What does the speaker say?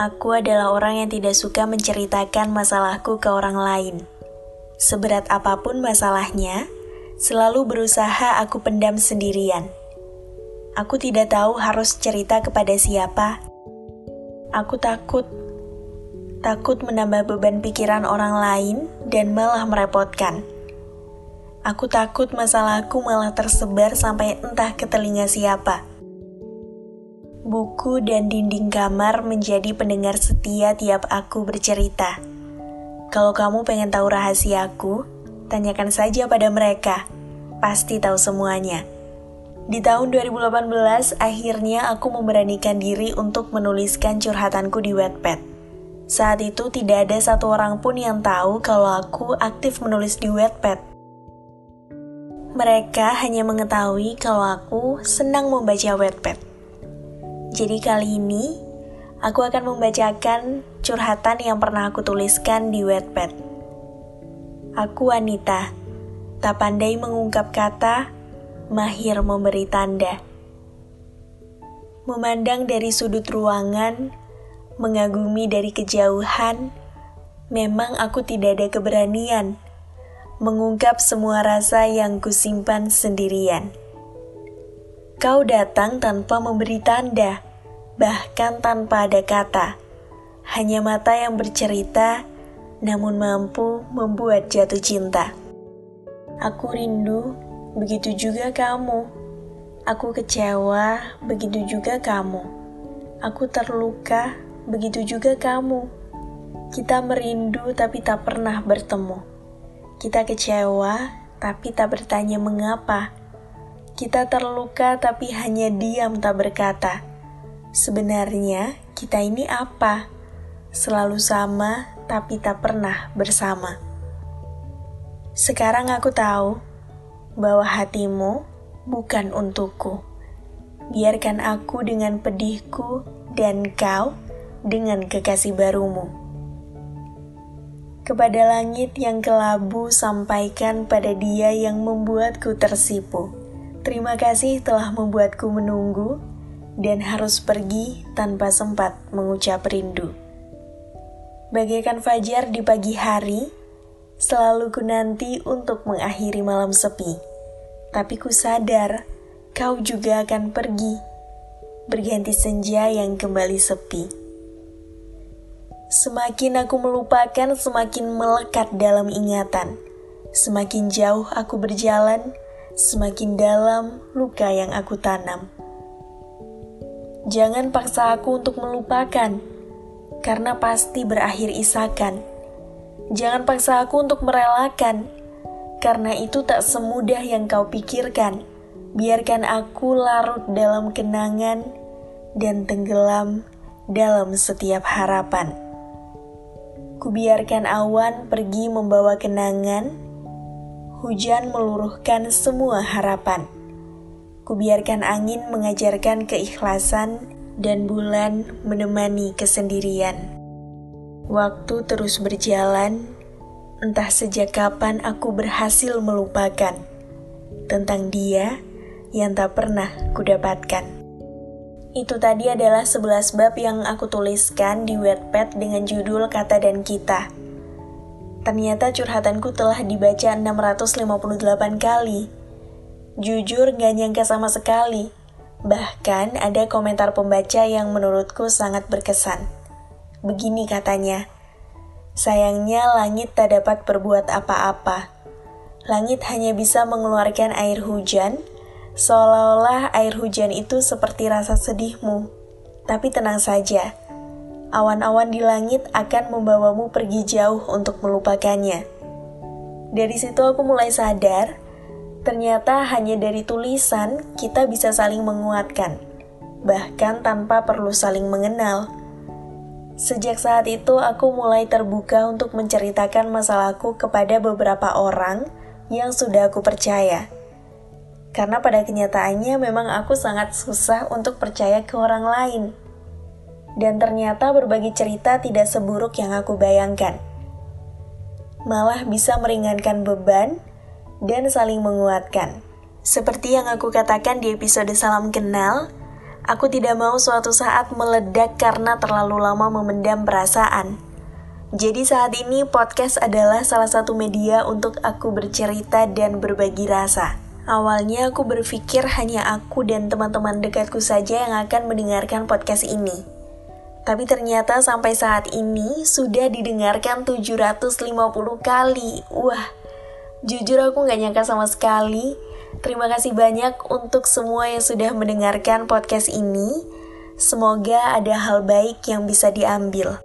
Aku adalah orang yang tidak suka menceritakan masalahku ke orang lain. Seberat apa pun masalahnya, selalu berusaha aku pendam sendirian. Aku tidak tahu harus cerita kepada siapa. Aku takut, takut menambah beban pikiran orang lain dan malah merepotkan. Aku takut masalahku malah tersebar sampai entah ke telinga siapa. Buku dan dinding kamar menjadi pendengar setia tiap aku bercerita. Kalau kamu pengen tahu rahasiaku, tanyakan saja pada mereka. Pasti tahu semuanya. Di tahun 2018, akhirnya aku memberanikan diri untuk menuliskan curhatanku di Wattpad. Saat itu tidak ada satu orang pun yang tahu kalau aku aktif menulis di Wattpad. Mereka hanya mengetahui kalau aku senang membaca Wattpad. Jadi kali ini, aku akan membacakan curhatan yang pernah aku tuliskan di Wattpad. Aku wanita, tak pandai mengungkap kata, mahir memberi tanda. Memandang dari sudut ruangan, mengagumi dari kejauhan, memang aku tidak ada keberanian mengungkap semua rasa yang kusimpan sendirian. Kau datang tanpa memberi tanda, bahkan tanpa ada kata. Hanya mata yang bercerita, namun mampu membuat jatuh cinta. Aku rindu, begitu juga kamu. Aku kecewa, begitu juga kamu. Aku terluka, begitu juga kamu. Kita merindu tapi tak pernah bertemu. Kita kecewa tapi tak bertanya mengapa. Kita terluka tapi hanya diam tak berkata. Sebenarnya kita ini apa? Selalu sama tapi tak pernah bersama. Sekarang aku tahu bahwa hatimu bukan untukku. Biarkan aku dengan pedihku dan kau dengan kekasih barumu. Kepada langit yang kelabu sampaikan pada dia yang membuatku tersipu. Terima kasih telah membuatku menunggu dan harus pergi tanpa sempat mengucap rindu. Bagaikan fajar di pagi hari, selalu ku nanti untuk mengakhiri malam sepi. Tapi ku sadar, kau juga akan pergi, berganti senja yang kembali sepi. Semakin aku melupakan, semakin melekat dalam ingatan. Semakin jauh aku berjalan, semakin dalam luka yang aku tanam. Jangan paksa aku untuk melupakan, karena pasti berakhir isakan. Jangan paksa aku untuk merelakan, karena itu tak semudah yang kau pikirkan. Biarkan aku larut dalam kenangan dan tenggelam dalam setiap harapan. Kubiarkan awan pergi membawa kenangan, hujan meluruhkan semua harapan. Kubiarkan angin mengajarkan keikhlasan dan bulan menemani kesendirian. Waktu terus berjalan, entah sejak kapan aku berhasil melupakan tentang dia yang tak pernah kudapatkan. Itu tadi adalah 11 bab yang aku tuliskan di Wattpad dengan judul Kata dan Kita. Ternyata curhatanku telah dibaca 658 kali. Jujur gak nyangka sama sekali. Bahkan ada komentar pembaca yang menurutku sangat berkesan. Begini katanya, Sayangnya langit tak dapat berbuat apa-apa. Langit hanya bisa mengeluarkan air hujan, seolah-olah air hujan itu seperti rasa sedihmu. Tapi tenang saja, awan-awan di langit akan membawamu pergi jauh untuk melupakannya. Dari situ aku mulai sadar, ternyata hanya dari tulisan kita bisa saling menguatkan, bahkan tanpa perlu saling mengenal. Sejak saat itu aku mulai terbuka untuk menceritakan masalahku kepada beberapa orang yang sudah aku percaya. Karena pada kenyataannya memang aku sangat susah untuk percaya ke orang lain dan ternyata berbagi cerita tidak seburuk yang aku bayangkan. Malah bisa meringankan beban dan saling menguatkan. Seperti yang aku katakan di episode Salam Kenal, Aku tidak mau suatu saat meledak karena terlalu lama memendam perasaan. Jadi saat ini podcast adalah salah satu media untuk aku bercerita dan berbagi rasa. Awalnya aku berpikir hanya aku dan teman-teman dekatku saja yang akan mendengarkan podcast ini. Tapi ternyata sampai saat ini sudah didengarkan 750 kali. Wah, jujur aku gak nyangka sama sekali Terima kasih banyak untuk semua yang sudah mendengarkan podcast ini. Semoga ada hal baik yang bisa diambil.